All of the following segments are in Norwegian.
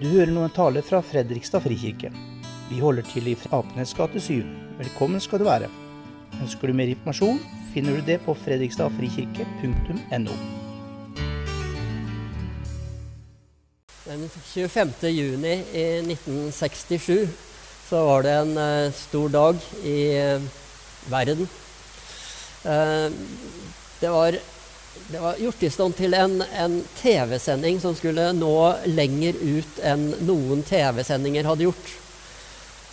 Du hører nå en tale fra Fredrikstad frikirke. Vi holder til i Apenes gate 7. Velkommen skal du være. Ønsker du mer informasjon, finner du det på fredrikstadfrikirke.no. Den 25. juni i 1967 så var det en uh, stor dag i uh, verden. Uh, det, var, det var gjort i stand til en, en TV-sending som skulle nå lenger ut enn noen TV-sendinger hadde gjort.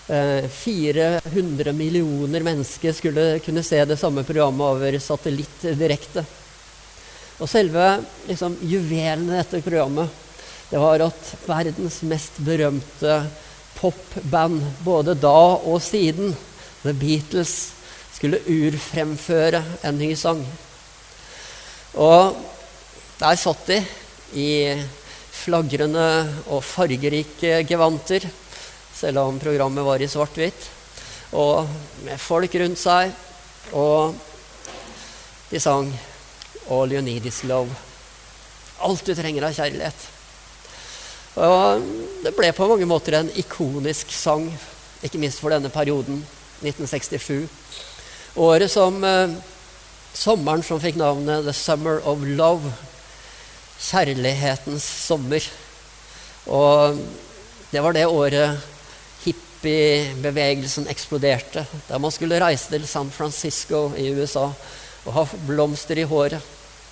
400 millioner mennesker skulle kunne se det samme programmet over satellitt direkte. Og selve liksom, juvelen i dette programmet det var at verdens mest berømte popband både da og siden, The Beatles, skulle urfremføre en ny sang. Og der satt de i flagrende og fargerike gevanter, selv om programmet var i svart-hvitt, og med folk rundt seg, og de sang All You Need Is Love. Alt du trenger av kjærlighet. Og det ble på mange måter en ikonisk sang, ikke minst for denne perioden, 1967. Året som eh, Sommeren som fikk navnet The Summer of Love. Kjærlighetens sommer. Og det var det året hippiebevegelsen eksploderte. Da man skulle reise til San Francisco i USA og ha blomster i håret.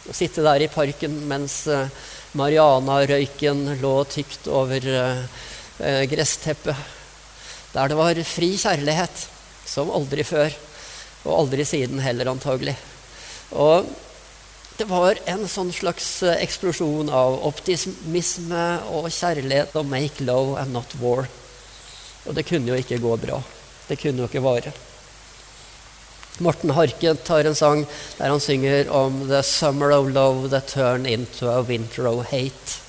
Og sitte der i parken mens eh, Mariana-røyken lå tykt over eh, gressteppet. Der det var fri kjærlighet, som aldri før. Og aldri siden heller, antagelig. Og det var en sånn slags eh, eksplosjon av optimisme og kjærlighet og 'make love and not war'. Og det kunne jo ikke gå bra. Det kunne jo ikke vare. Morten Harket har en sang der han synger om 'The summer of love that turned into a winter of hate'.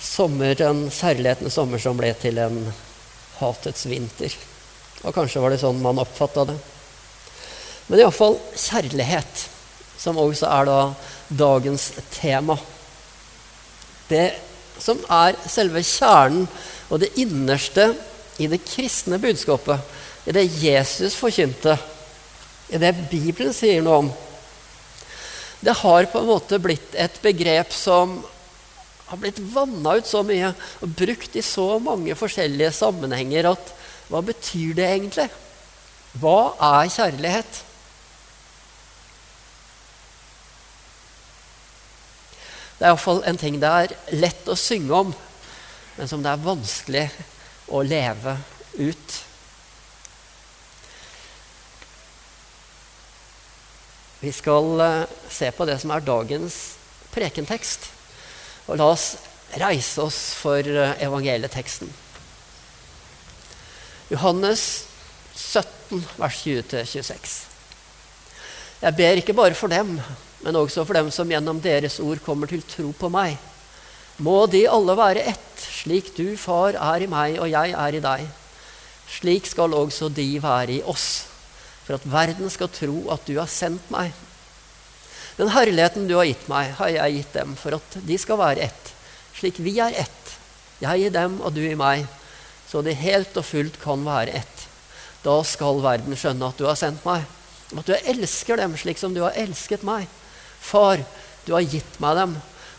Sommeren, Kjærlighetens sommer som ble til en hatets vinter. Og kanskje var det sånn man oppfatta det. Men iallfall kjærlighet, som også er da dagens tema. Det som er selve kjernen og det innerste i det kristne budskapet, i det Jesus forkynte i det Bibelen sier noe om. Det har på en måte blitt et begrep som har blitt vanna ut så mye og brukt i så mange forskjellige sammenhenger at hva betyr det egentlig? Hva er kjærlighet? Det er iallfall en ting det er lett å synge om, men som det er vanskelig å leve ut. Vi skal eh, se på det som er dagens prekentekst. Og la oss reise oss for eh, evangelieteksten. Johannes 17, vers 20-26. Jeg ber ikke bare for dem, men også for dem som gjennom deres ord kommer til tro på meg. Må de alle være ett, slik du, far, er i meg og jeg er i deg. Slik skal også de være i oss for at verden skal tro at du har sendt meg. Den herligheten du har gitt meg, har jeg gitt dem for at de skal være ett, slik vi er ett, jeg i dem og du i meg, så de helt og fullt kan være ett. Da skal verden skjønne at du har sendt meg, og at du elsker dem slik som du har elsket meg. Far, du har gitt meg dem,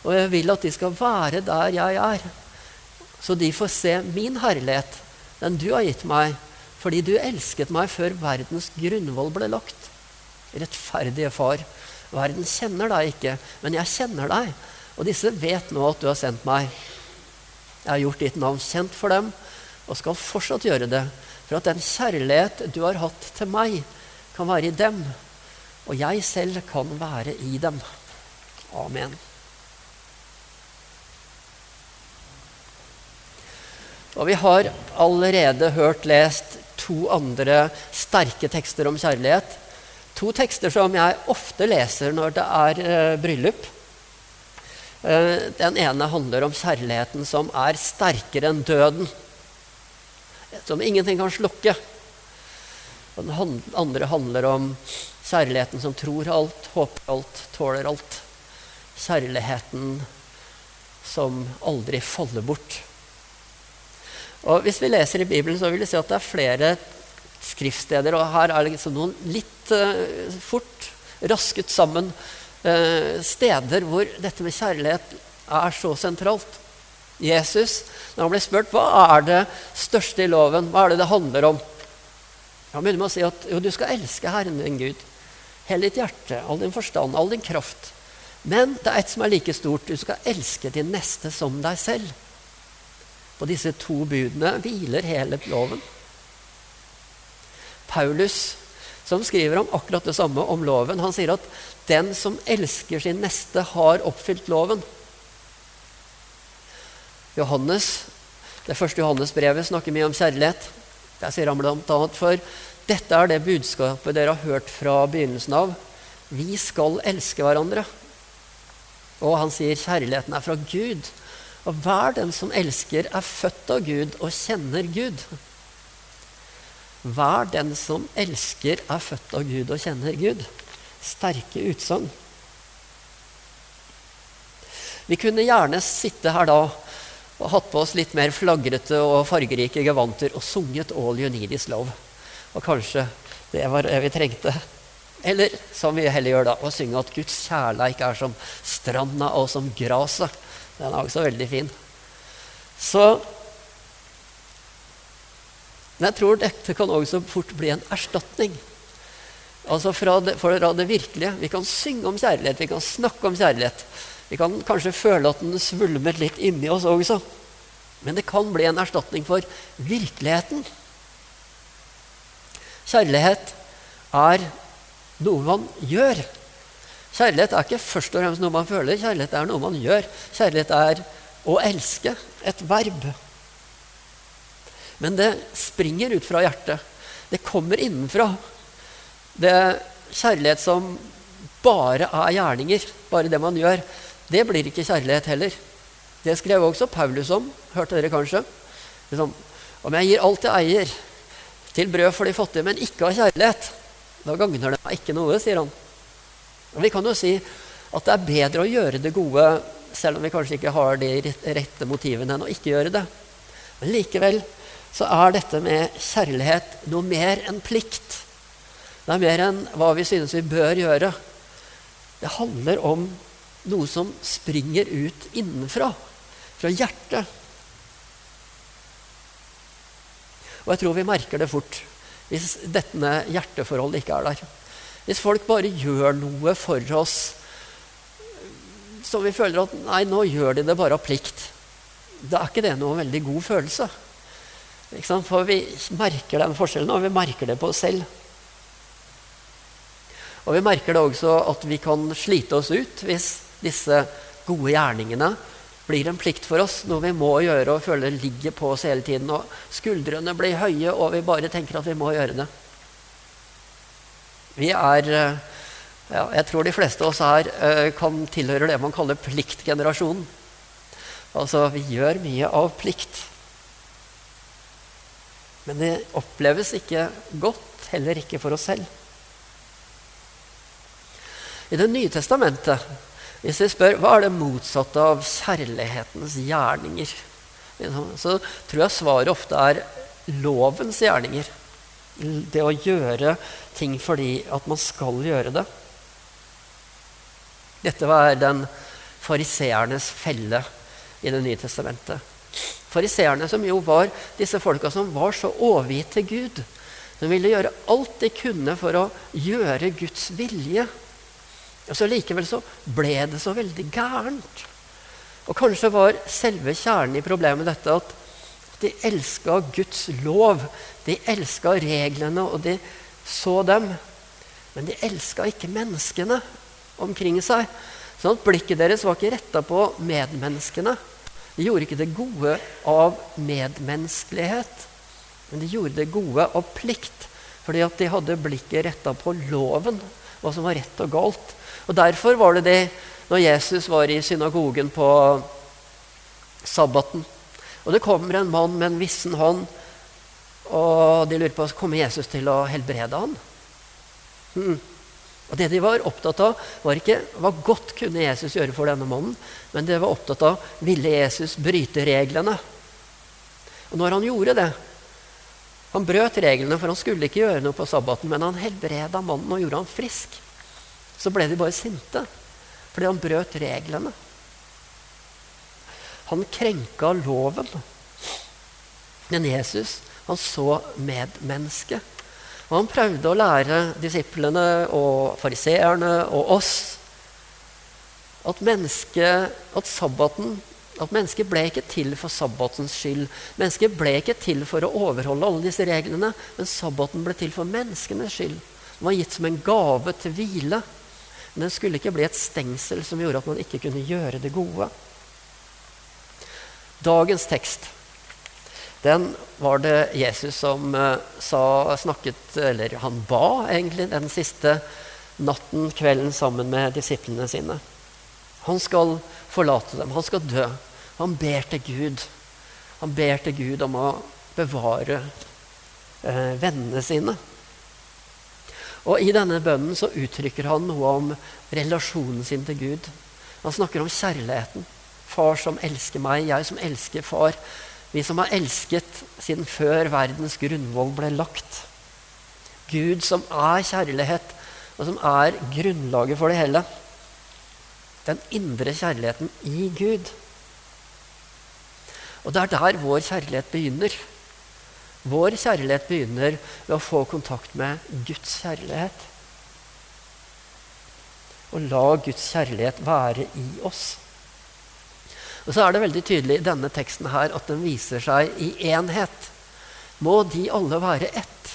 og jeg vil at de skal være der jeg er, så de får se min herlighet, den du har gitt meg, fordi du elsket meg før verdens grunnvoll ble lagt. Rettferdige far, verden kjenner deg ikke, men jeg kjenner deg, og disse vet nå at du har sendt meg. Jeg har gjort ditt navn kjent for dem, og skal fortsatt gjøre det, for at den kjærlighet du har hatt til meg, kan være i dem, og jeg selv kan være i dem. Amen. Og vi har allerede hørt lest to andre sterke tekster om kjærlighet. To tekster som jeg ofte leser når det er eh, bryllup. Eh, den ene handler om kjærligheten som er sterkere enn døden. Som ingenting kan slukke. Den andre handler om kjærligheten som tror alt, håper alt, tåler alt. Kjærligheten som aldri faller bort. Og Hvis vi leser i Bibelen, så vil vi se at det er flere skriftsteder. Og her er det liksom noen litt uh, fort rasket sammen uh, steder hvor dette med kjærlighet er så sentralt. Jesus, når han blir spurt hva er det største i loven, hva er det det handler om, han begynner med å si at jo, du skal elske Herren din Gud. Hele ditt hjerte, all din forstand, all din kraft. Men det er ett som er like stort. Du skal elske din neste som deg selv. På disse to budene hviler hele loven. Paulus, som skriver om akkurat det samme om loven, han sier at den som elsker sin neste, har oppfylt loven. Johannes, Det første Johannes-brevet snakker mye om kjærlighet. Der sier han bl.a.: For dette er det budskapet dere har hørt fra begynnelsen av. Vi skal elske hverandre. Og han sier kjærligheten er fra Gud. Og hver den som elsker, er født av Gud og kjenner Gud. Hver den som elsker, er født av Gud og kjenner Gud. Sterke utsagn. Vi kunne gjerne sitte her da og hatt på oss litt mer flagrete og fargerike gevanter og sunget 'All You Need Is Love'. Og kanskje det var det vi trengte. Eller som vi heller gjør da, å synge at Guds kjærleik er som stranda og som graset. Den er også veldig fin. Så Men jeg tror dette kan også fort bli en erstatning. Altså fra det, fra det virkelige. Vi kan synge om kjærlighet, vi kan snakke om kjærlighet. Vi kan kanskje føle at den svulmer litt inni oss også. Men det kan bli en erstatning for virkeligheten. Kjærlighet er noe man gjør. Kjærlighet er ikke først og fremst noe man føler. Kjærlighet er noe man gjør. Kjærlighet er å elske. Et verb. Men det springer ut fra hjertet. Det kommer innenfra. Det er kjærlighet som bare er gjerninger, bare det man gjør, det blir ikke kjærlighet heller. Det skrev også Paulus om. Hørte dere kanskje? Liksom, om jeg gir alt jeg eier, til brød for de fattige, men ikke av kjærlighet, da gagner det meg ikke noe, sier han. Og Vi kan jo si at det er bedre å gjøre det gode selv om vi kanskje ikke har de rette motivene, enn å ikke gjøre det. Men likevel så er dette med kjærlighet noe mer enn plikt. Det er mer enn hva vi synes vi bør gjøre. Det handler om noe som springer ut innenfra, fra hjertet. Og jeg tror vi merker det fort hvis dette hjerteforholdet ikke er der. Hvis folk bare gjør noe for oss så vi føler at nei, nå gjør de det bare av plikt, da er ikke det noe veldig god følelse. For vi merker den forskjellen, og vi merker det på oss selv. Og vi merker det også at vi kan slite oss ut hvis disse gode gjerningene blir en plikt for oss, noe vi må gjøre og føler ligger på oss hele tiden. Og skuldrene blir høye, og vi bare tenker at vi må gjøre det. Vi er eh, ja, Jeg tror de fleste av oss her uh, kan tilhøre det man kaller pliktgenerasjonen. Altså, vi gjør mye av plikt. Men det oppleves ikke godt, heller ikke for oss selv. I Det nye testamentet hvis vi spør hva er det motsatte av kjærlighetens gjerninger, så tror jeg svaret ofte er lovens gjerninger. Det å gjøre ting fordi at man skal gjøre det. Dette var den fariseernes felle i Det nye testamentet. Fariseerne som jo var disse folka som var så overgitt til Gud. De ville gjøre alt de kunne for å gjøre Guds vilje. Og så Likevel så ble det så veldig gærent. Og kanskje var selve kjernen i problemet dette at de elska Guds lov. De elska reglene, og de så dem. Men de elska ikke menneskene omkring seg. Sånn at blikket deres var ikke retta på medmenneskene. De gjorde ikke det gode av medmenneskelighet, men de gjorde det gode av plikt. Fordi at de hadde blikket retta på loven, hva som var rett og galt. Og Derfor var det det når Jesus var i synagogen på sabbaten. Og det kommer en mann med en vissen hånd, og de lurer på kommer Jesus til å helbrede han. Hmm. Og Det de var opptatt av, var ikke hva godt kunne Jesus gjøre for denne mannen, men de var opptatt av ville Jesus bryte reglene. Og når han gjorde det Han brøt reglene, for han skulle ikke gjøre noe på sabbaten, men han helbreda mannen og gjorde han frisk. Så ble de bare sinte fordi han brøt reglene. Han krenka loven. Men Jesus han så medmennesket. Og han prøvde å lære disiplene og fariseerne og oss at, at sabbaten at mennesket ble ikke til for sabbatens skyld. Mennesket ble ikke til for å overholde alle disse reglene, men sabbaten ble til for menneskenes skyld. Den var gitt som en gave til hvile. Men den skulle ikke bli et stengsel som gjorde at man ikke kunne gjøre det gode. Dagens tekst den var det Jesus som uh, sa, snakket Eller han ba egentlig den siste natten, kvelden, sammen med disiplene sine. Han skal forlate dem. Han skal dø. Han ber til Gud. Han ber til Gud om å bevare eh, vennene sine. Og I denne bønnen så uttrykker han noe om relasjonen sin til Gud. Han snakker om kjærligheten. Far som elsker meg, jeg som elsker far. Vi som har elsket siden før verdens grunnvoll ble lagt. Gud som er kjærlighet, og som er grunnlaget for det hele. Den indre kjærligheten i Gud. Og det er der vår kjærlighet begynner. Vår kjærlighet begynner ved å få kontakt med Guds kjærlighet. Og la Guds kjærlighet være i oss. Og så er det veldig tydelig i denne teksten her at den viser seg i enhet. Må de alle være ett,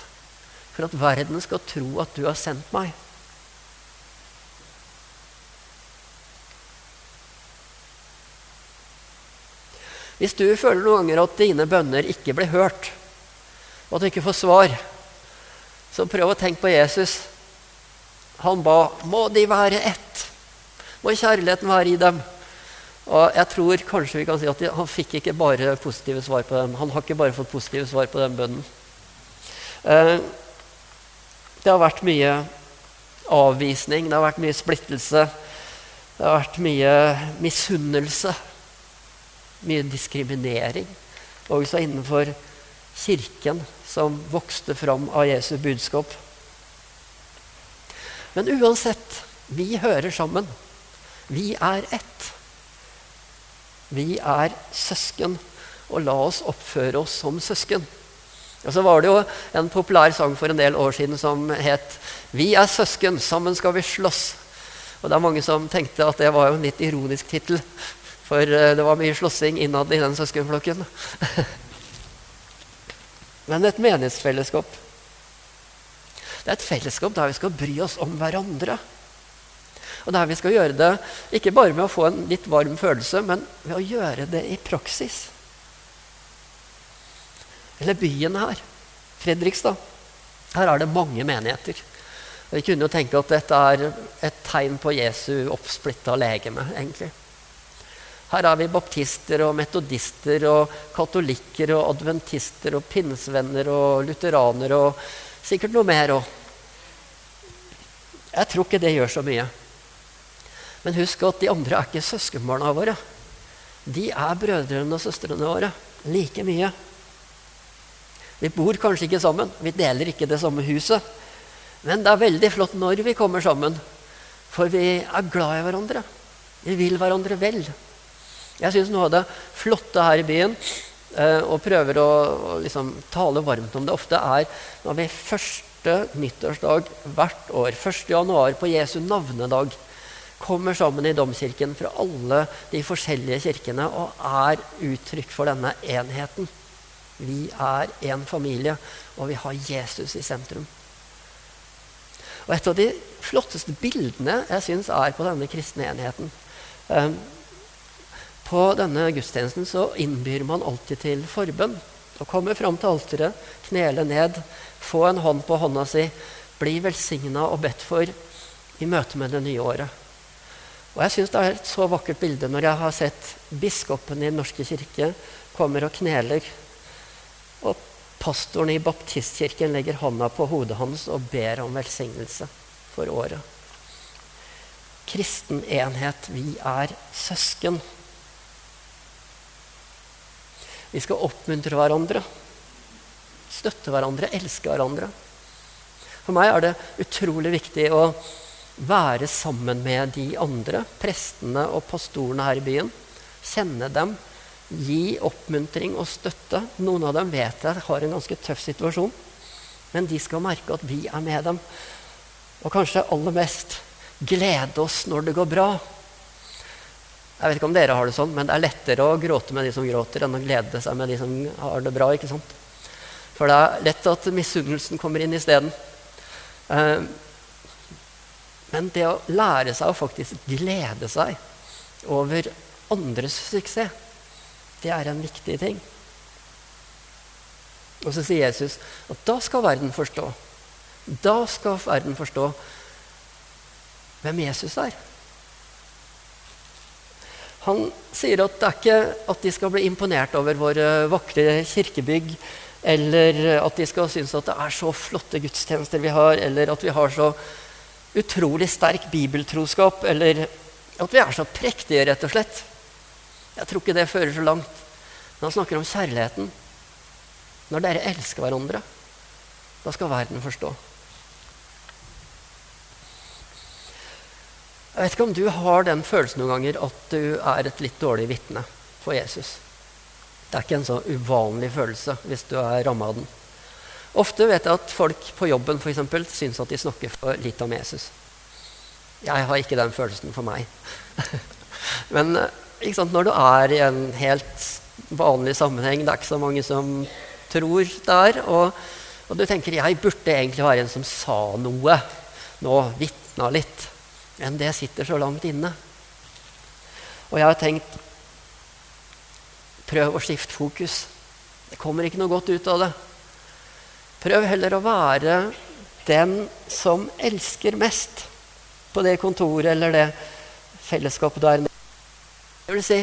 for at verden skal tro at du har sendt meg. Hvis du føler noen ganger at dine bønner ikke blir hørt, og at du ikke får svar, så prøv å tenke på Jesus. Han ba må de være ett. Må kjærligheten være i dem. Og jeg tror kanskje vi kan si at han fikk ikke bare positive svar på den. Han har ikke bare fått positive svar på den bønnen. Eh, det har vært mye avvisning, det har vært mye splittelse. Det har vært mye misunnelse. Mye diskriminering. Også innenfor kirken, som vokste fram av Jesu budskap. Men uansett, vi hører sammen. Vi er ett. Vi er søsken, og la oss oppføre oss som søsken. Og så var det jo en populær sang for en del år siden som het 'Vi er søsken, sammen skal vi slåss'. Og det er mange som tenkte at det var jo en litt ironisk tittel. For eh, det var mye slåssing innad i den søskenflokken. Men et menighetsfellesskap. Det er et fellesskap der vi skal bry oss om hverandre. Og der vi skal gjøre det ikke bare med å få en litt varm følelse, men ved å gjøre det i praksis. Eller byen her, Fredrikstad. Her er det mange menigheter. Vi kunne jo tenke at dette er et tegn på Jesu oppsplitta legeme, egentlig. Her er vi baptister og metodister og katolikker og adventister og pinnsvenner og lutheranere og sikkert noe mer òg. Jeg tror ikke det gjør så mye. Men husk at de andre er ikke søskenbarna våre. De er brødrene og søstrene våre like mye. Vi bor kanskje ikke sammen, vi deler ikke det samme huset. Men det er veldig flott når vi kommer sammen, for vi er glad i hverandre. Vi vil hverandre vel. Jeg syns noe av det flotte her i byen, eh, og prøver å, liksom tale varmt om det ofte, er når vi første nyttårsdag hvert år, 1. januar, på Jesu navnedag, kommer sammen i domkirken fra alle de forskjellige kirkene og er uttrykk for denne enheten. Vi er én familie, og vi har Jesus i sentrum. Og Et av de flotteste bildene jeg syns er på denne kristne enheten um, På denne gudstjenesten så innbyr man alltid til forbønn. Å komme fram til alteret, knele ned, få en hånd på hånda si, bli velsigna og bedt for i møte med det nye året. Og jeg syns det er et så vakkert bilde når jeg har sett biskopen i Den norske kirke kommer og kneler, og pastoren i baptistkirken legger hånda på hodet hans og ber om velsignelse for året. Kristen enhet. Vi er søsken. Vi skal oppmuntre hverandre. Støtte hverandre, elske hverandre. For meg er det utrolig viktig å være sammen med de andre, prestene og pastorene her i byen. Kjenne dem, gi oppmuntring og støtte. Noen av dem vet jeg har en ganske tøff situasjon, men de skal merke at vi er med dem. Og kanskje aller mest glede oss når det går bra. Jeg vet ikke om dere har det sånn, men det er lettere å gråte med de som gråter, enn å glede seg med de som har det bra. ikke sant? For det er lett at misunnelsen kommer inn isteden. Uh, men det å lære seg å faktisk glede seg over andres suksess, det er en viktig ting. Og så sier Jesus at da skal verden forstå. Da skal verden forstå hvem Jesus er. Han sier at det er ikke at de skal bli imponert over våre vakre kirkebygg, eller at de skal synes at det er så flotte gudstjenester vi har, eller at vi har så utrolig sterk bibeltroskap, eller at vi er så prektige, rett og slett. Jeg tror ikke det fører så langt. Men han snakker om kjærligheten. Når dere elsker hverandre, da skal verden forstå. Jeg vet ikke om du har den følelsen noen ganger at du er et litt dårlig vitne for Jesus. Det er ikke en så uvanlig følelse hvis du er ramma av den. Ofte vet jeg at folk på jobben for eksempel, syns at de snakker for litt om Jesus. Jeg har ikke den følelsen for meg. Men eh, sant, når du er i en helt vanlig sammenheng, det er ikke så mange som tror der, og, og du tenker jeg burde egentlig være en som sa noe nå, vitna litt. Men det sitter så langt inne. Og jeg har tenkt prøv å skifte fokus. Det kommer ikke noe godt ut av det. Prøv heller å være den som elsker mest på det kontoret eller det fellesskapet du er Det vil si,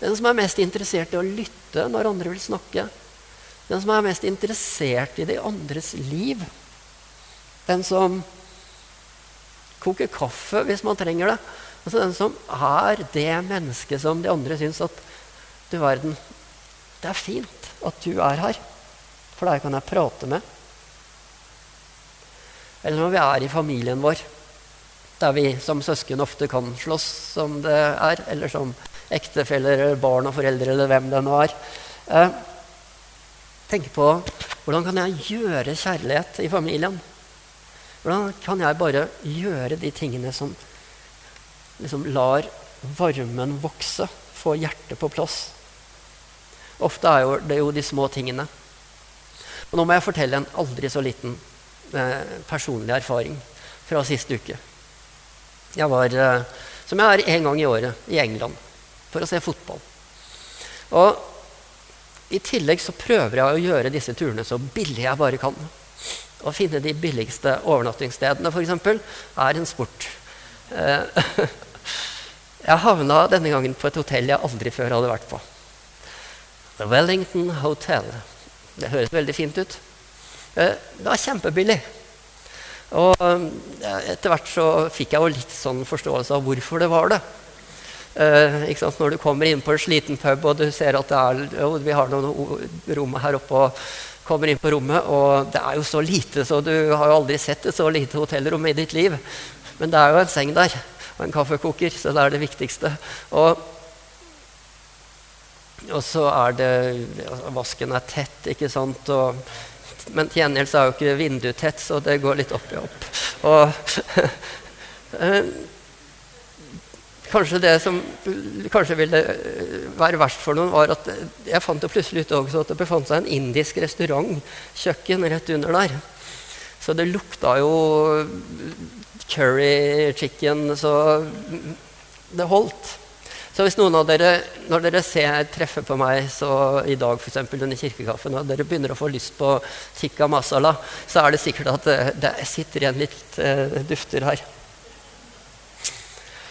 den som er mest interessert i å lytte når andre vil snakke. Den som er mest interessert i de andres liv. Den som koker kaffe hvis man trenger det. Altså Den som er det mennesket som de andre syns at Du verden, det er fint at du er her. For deg kan jeg prate med. Eller når vi er i familien vår, der vi som søsken ofte kan slåss som det er, eller som ektefeller, eller barn og foreldre, eller hvem det nå er. Eh, tenk på hvordan kan jeg gjøre kjærlighet i familien? Hvordan kan jeg bare gjøre de tingene som liksom lar varmen vokse, få hjertet på plass? Ofte er jo det jo de små tingene. Og nå må jeg fortelle en aldri så liten eh, personlig erfaring fra siste uke. Jeg var, eh, som jeg er en gang i året, i England for å se fotball. Og i tillegg så prøver jeg å gjøre disse turene så billig jeg bare kan. Å finne de billigste overnattingsstedene, f.eks., er en sport. Eh, jeg havna denne gangen på et hotell jeg aldri før hadde vært på. The Wellington Hotel. Det høres veldig fint ut. Eh, det var kjempebillig. Og etter hvert så fikk jeg jo litt sånn forståelse av hvorfor det var det. Eh, Når du kommer inn på en sliten pub og du ser at er, jo, vi har noen rom her oppe og kommer inn på rommet, og det er jo så lite, så du har jo aldri sett et så lite hotellrom i ditt liv. Men det er jo en seng der og en kaffekoker, så det er det viktigste. Og og så er det altså, Vasken er tett, ikke sant. Og, men til gjengjeld så er jo ikke vinduet tett, så det går litt opp i opp. Og eh, kanskje det som kanskje ville være verst for noen, var at jeg fant det plutselig ut også at det befant seg en indisk restaurantkjøkken rett under der. Så det lukta jo curry chicken, så det holdt. Så hvis noen av dere når dere ser treffer på meg så i dag eksempel, under kirkekaffen, og dere begynner å få lyst på tikka masala, så er det sikkert at det, det sitter igjen litt eh, dufter her.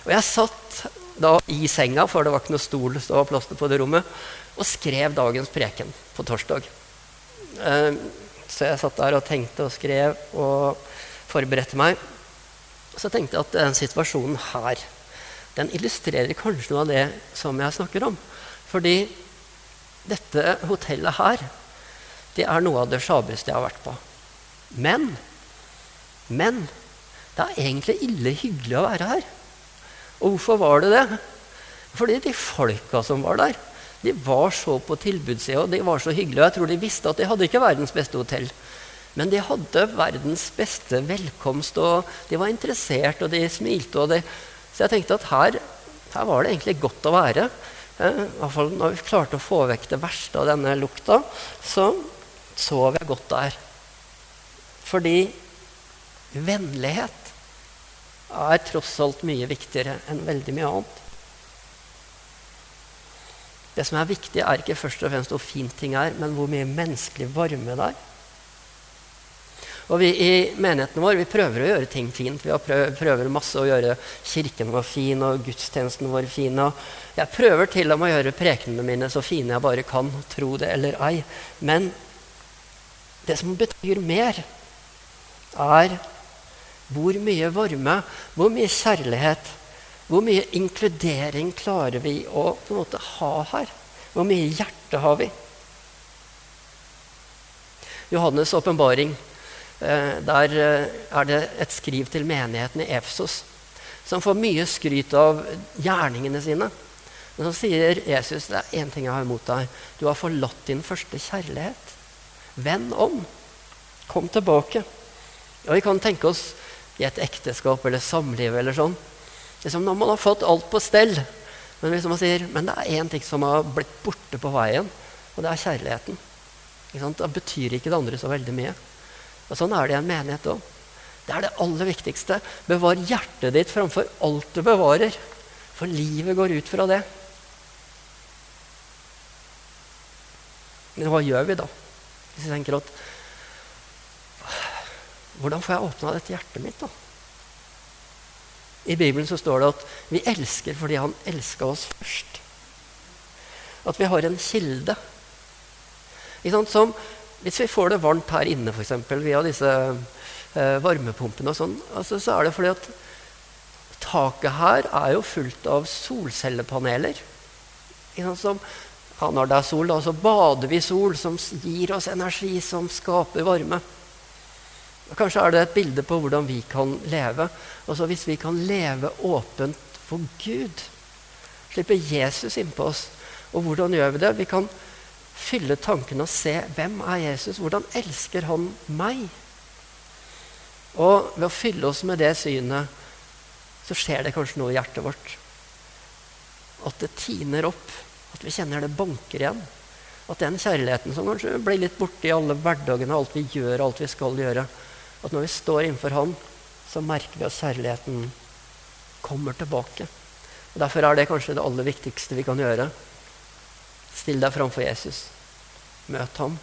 Og jeg satt da i senga, for det var ikke noe stol det var plass til på det rommet, og skrev dagens preken på torsdag. Eh, så jeg satt der og tenkte og skrev og forberedte meg. Så tenkte jeg at den situasjonen her den illustrerer kanskje noe av det som jeg snakker om. Fordi dette hotellet her, det er noe av det sjabreste jeg har vært på. Men, men det er egentlig ille hyggelig å være her. Og hvorfor var det det? Fordi de folka som var der, de var så på tilbudssida, de var så hyggelige. Og jeg tror de visste at de hadde ikke verdens beste hotell. Men de hadde verdens beste velkomst, og de var interessert, og de smilte. Og de, så jeg tenkte at her, her, var det egentlig godt å være. Eh, I hvert fall når vi klarte å få vekk det verste av denne lukta, så sov jeg godt der. Fordi vennlighet er tross alt mye viktigere enn veldig mye annet. Det som er viktig, er ikke først og fremst hvor fint ting er, men hvor mye menneskelig varme det er. Og vi i menigheten vår vi prøver å gjøre ting fint. Vi prøver, prøver masse å gjøre kirken vår fin og gudstjenesten vår fin. Og jeg prøver til og med å gjøre prekenene mine så fine jeg bare kan, tro det eller ei. Men det som betyr mer, er hvor mye varme, hvor mye kjærlighet, hvor mye inkludering klarer vi å på en måte ha her? Hvor mye hjerte har vi? Johannes' åpenbaring Eh, der eh, er det et skriv til menigheten i Efsos, som får mye skryt av gjerningene sine. Men så sier Jesus det er én ting jeg har imot deg. Du har forlatt din første kjærlighet. Vend om. Kom tilbake. Og Vi kan tenke oss i et ekteskap eller samliv eller sånn. Liksom når man har fått alt på stell. Men, hvis man sier, men det er én ting som har blitt borte på veien, og det er kjærligheten. Da betyr ikke det andre så veldig mye. Og Sånn er det i en menighet òg. Det er det aller viktigste. Bevar hjertet ditt framfor alt du bevarer. For livet går ut fra det. Men hva gjør vi da? Hvis vi tenker at Hvordan får jeg åpna dette hjertet mitt, da? I Bibelen så står det at vi elsker fordi Han elska oss først. At vi har en kilde. Som hvis vi får det varmt her inne eksempel, via disse eh, varmepumpene, og sånn, altså, så er det fordi at taket her er jo fullt av solcellepaneler. Som, ja, når det er sol, da, så bader vi sol, som gir oss energi, som skaper varme. Kanskje er det et bilde på hvordan vi kan leve. Altså Hvis vi kan leve åpent for Gud, slipper Jesus innpå oss. Og hvordan gjør vi det? Vi kan fylle tankene og se hvem er Jesus? Hvordan elsker han meg? Og ved å fylle oss med det synet, så skjer det kanskje noe i hjertet vårt. At det tiner opp. At vi kjenner det banker igjen. At den kjærligheten som kanskje blir litt borte i alle hverdagene, alt vi gjør, alt vi skal gjøre, at når vi står innenfor Han, så merker vi at kjærligheten kommer tilbake. Og Derfor er det kanskje det aller viktigste vi kan gjøre. Still deg framfor Jesus. Møt ham.